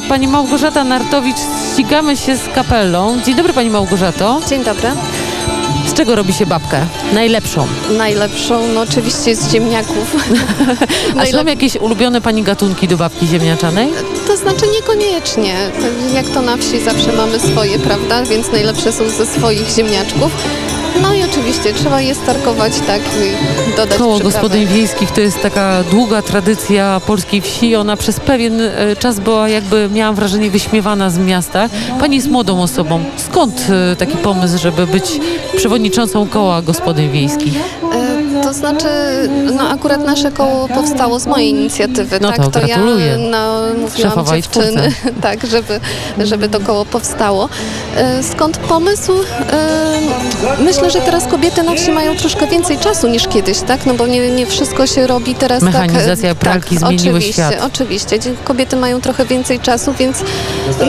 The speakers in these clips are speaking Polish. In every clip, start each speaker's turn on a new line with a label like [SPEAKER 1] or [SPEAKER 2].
[SPEAKER 1] Pani Małgorzata Nartowicz, ścigamy się z kapelą. Dzień dobry Pani Małgorzato.
[SPEAKER 2] Dzień dobry.
[SPEAKER 1] Z czego robi się babkę? Najlepszą.
[SPEAKER 2] Najlepszą, no oczywiście z ziemniaków.
[SPEAKER 1] A są jakieś ulubione Pani gatunki do babki ziemniaczanej?
[SPEAKER 2] To znaczy niekoniecznie. Jak to na wsi zawsze mamy swoje, prawda? Więc najlepsze są ze swoich ziemniaczków. No i oczywiście trzeba je starkować tak i dodać
[SPEAKER 1] Koło
[SPEAKER 2] przyprawy.
[SPEAKER 1] gospodyń wiejskich to jest taka długa tradycja polskiej wsi. Ona przez pewien e, czas była jakby, miałam wrażenie, wyśmiewana z miasta. Pani jest młodą osobą. Skąd e, taki pomysł, żeby być przewodniczącą koła gospodyń wiejskich?
[SPEAKER 2] To znaczy, no akurat nasze koło powstało z mojej inicjatywy,
[SPEAKER 1] No
[SPEAKER 2] tak?
[SPEAKER 1] to gratuluję.
[SPEAKER 2] ja namówiłam
[SPEAKER 1] Szefowa i
[SPEAKER 2] dziewczyny, tak, żeby, żeby to koło powstało. E, Skąd pomysł? E, Myślę, że teraz kobiety na wsi mają troszkę więcej czasu niż kiedyś, tak? No bo nie, nie wszystko się robi teraz
[SPEAKER 1] Mechanizacja
[SPEAKER 2] tak.
[SPEAKER 1] pralki
[SPEAKER 2] tak,
[SPEAKER 1] zmieniły
[SPEAKER 2] oczywiście,
[SPEAKER 1] świat.
[SPEAKER 2] Oczywiście, kobiety mają trochę więcej czasu, więc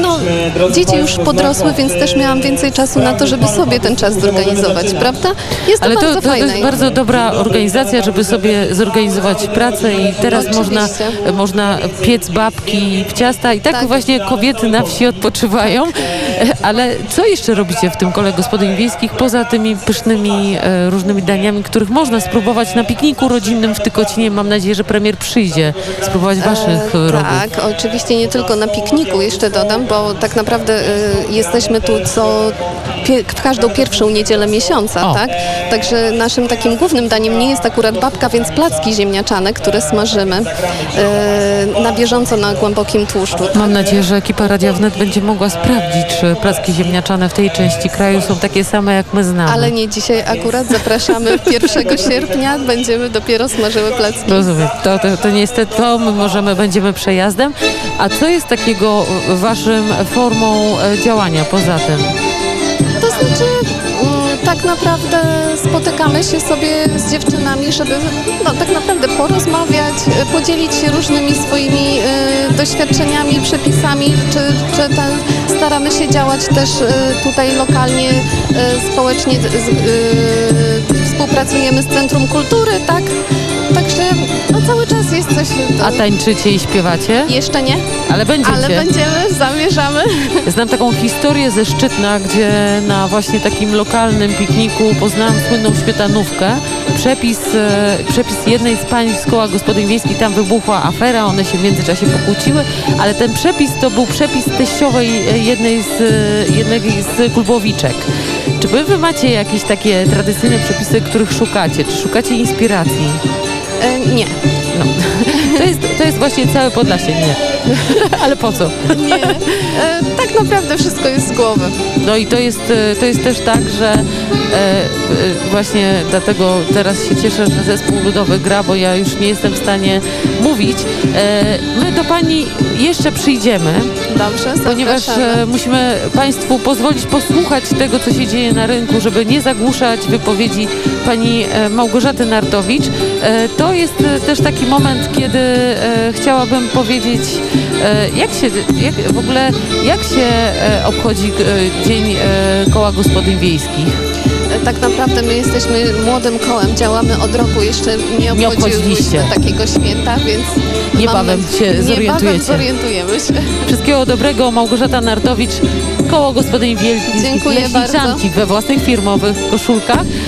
[SPEAKER 2] no, dzieci już podrosły, więc też miałam więcej czasu na to, żeby sobie ten czas zorganizować, prawda? Jest to
[SPEAKER 1] Ale to,
[SPEAKER 2] bardzo
[SPEAKER 1] to, to
[SPEAKER 2] fajne.
[SPEAKER 1] jest bardzo dobra organizacja, żeby sobie zorganizować pracę i teraz
[SPEAKER 2] Oczywiście.
[SPEAKER 1] można, można piec babki w ciasta i tak,
[SPEAKER 2] Tak.
[SPEAKER 1] właśnie kobiety na wsi odpoczywają. Ale co jeszcze robicie w tym kole gospodyń wiejskich poza tymi pysznymi e, różnymi daniami, których można spróbować na pikniku rodzinnym w Tykocinie? Mam nadzieję, że premier przyjdzie spróbować waszych
[SPEAKER 2] E,
[SPEAKER 1] e, rogów.
[SPEAKER 2] Tak, oczywiście nie tylko na pikniku jeszcze dodam, bo tak naprawdę y, jesteśmy tu co w każdą pierwszą niedzielę miesiąca,
[SPEAKER 1] O.
[SPEAKER 2] tak? Także naszym takim głównym daniem nie jest akurat babka, więc placki ziemniaczane, które smażymy na bieżąco na głębokim tłuszczu.
[SPEAKER 1] Mam nadzieję, że ekipa Radia Wnet będzie mogła sprawdzić, czy placki ziemniaczane w tej części kraju są takie same, jak my znamy.
[SPEAKER 2] Ale nie dzisiaj akurat, zapraszamy 1 sierpnia, będziemy dopiero smażyły placki.
[SPEAKER 1] Rozumiem. To, to, to niestety to my możemy, będziemy przejazdem. A co jest takiego waszym formą e, działania poza tym?
[SPEAKER 2] To znaczy, tak naprawdę spotykamy się sobie z dziewczynami, żeby no, tak naprawdę porozmawiać, podzielić się różnymi swoimi y, doświadczeniami, przepisami, czy, czy staramy się działać też y, tutaj lokalnie, y, społecznie, z, współpracujemy z Centrum Kultury, tak? Jest coś.
[SPEAKER 1] A tańczycie i śpiewacie?
[SPEAKER 2] Jeszcze nie,
[SPEAKER 1] Ale będziecie.
[SPEAKER 2] ale będziemy, zamierzamy.
[SPEAKER 1] Znam taką historię ze Szczytna, gdzie na właśnie takim lokalnym pikniku poznałam słynną śmietanówkę. Przepis, e, przepis jednej z pań z koła gospodyń wiejskich, tam wybuchła afera, one się w międzyczasie pokłóciły, ale ten przepis to był przepis teściowej e, jednej z, e, jednej z klubowiczek. Czy wy, wy macie jakieś takie tradycyjne przepisy, których szukacie? Czy szukacie inspiracji?
[SPEAKER 2] E, nie.
[SPEAKER 1] No. To, jest, to jest właśnie całe Podlasie, nie. Ale po co?
[SPEAKER 2] Nie. E, tak naprawdę wszystko jest z głowy.
[SPEAKER 1] No i to jest, e, to jest też tak, że e, e, właśnie dlatego teraz się cieszę, że zespół ludowy gra, bo ja już nie jestem w stanie mówić. E, my do Pani jeszcze przyjdziemy,
[SPEAKER 2] Dobrze,
[SPEAKER 1] ponieważ e, musimy Państwu pozwolić posłuchać tego, co się dzieje na rynku, żeby nie zagłuszać wypowiedzi Pani Małgorzaty Nartowicz. To jest też taki moment, kiedy chciałabym powiedzieć, jak się, jak, w ogóle, jak się e, obchodzi e, Dzień e, Koła Gospodyń Wiejskich?
[SPEAKER 2] Tak naprawdę my jesteśmy młodym kołem, działamy od roku, jeszcze nie
[SPEAKER 1] Nie obchodziliście.
[SPEAKER 2] takiego święta, więc
[SPEAKER 1] Niebawem
[SPEAKER 2] mam-
[SPEAKER 1] się zorientujecie.
[SPEAKER 2] zorientujemy się.
[SPEAKER 1] Wszystkiego dobrego, Małgorzata Nartowicz, Koło Gospodyń Wiejskich
[SPEAKER 2] Dziękuję
[SPEAKER 1] Leśniczanki
[SPEAKER 2] bardzo.
[SPEAKER 1] we własnych firmowych koszulkach.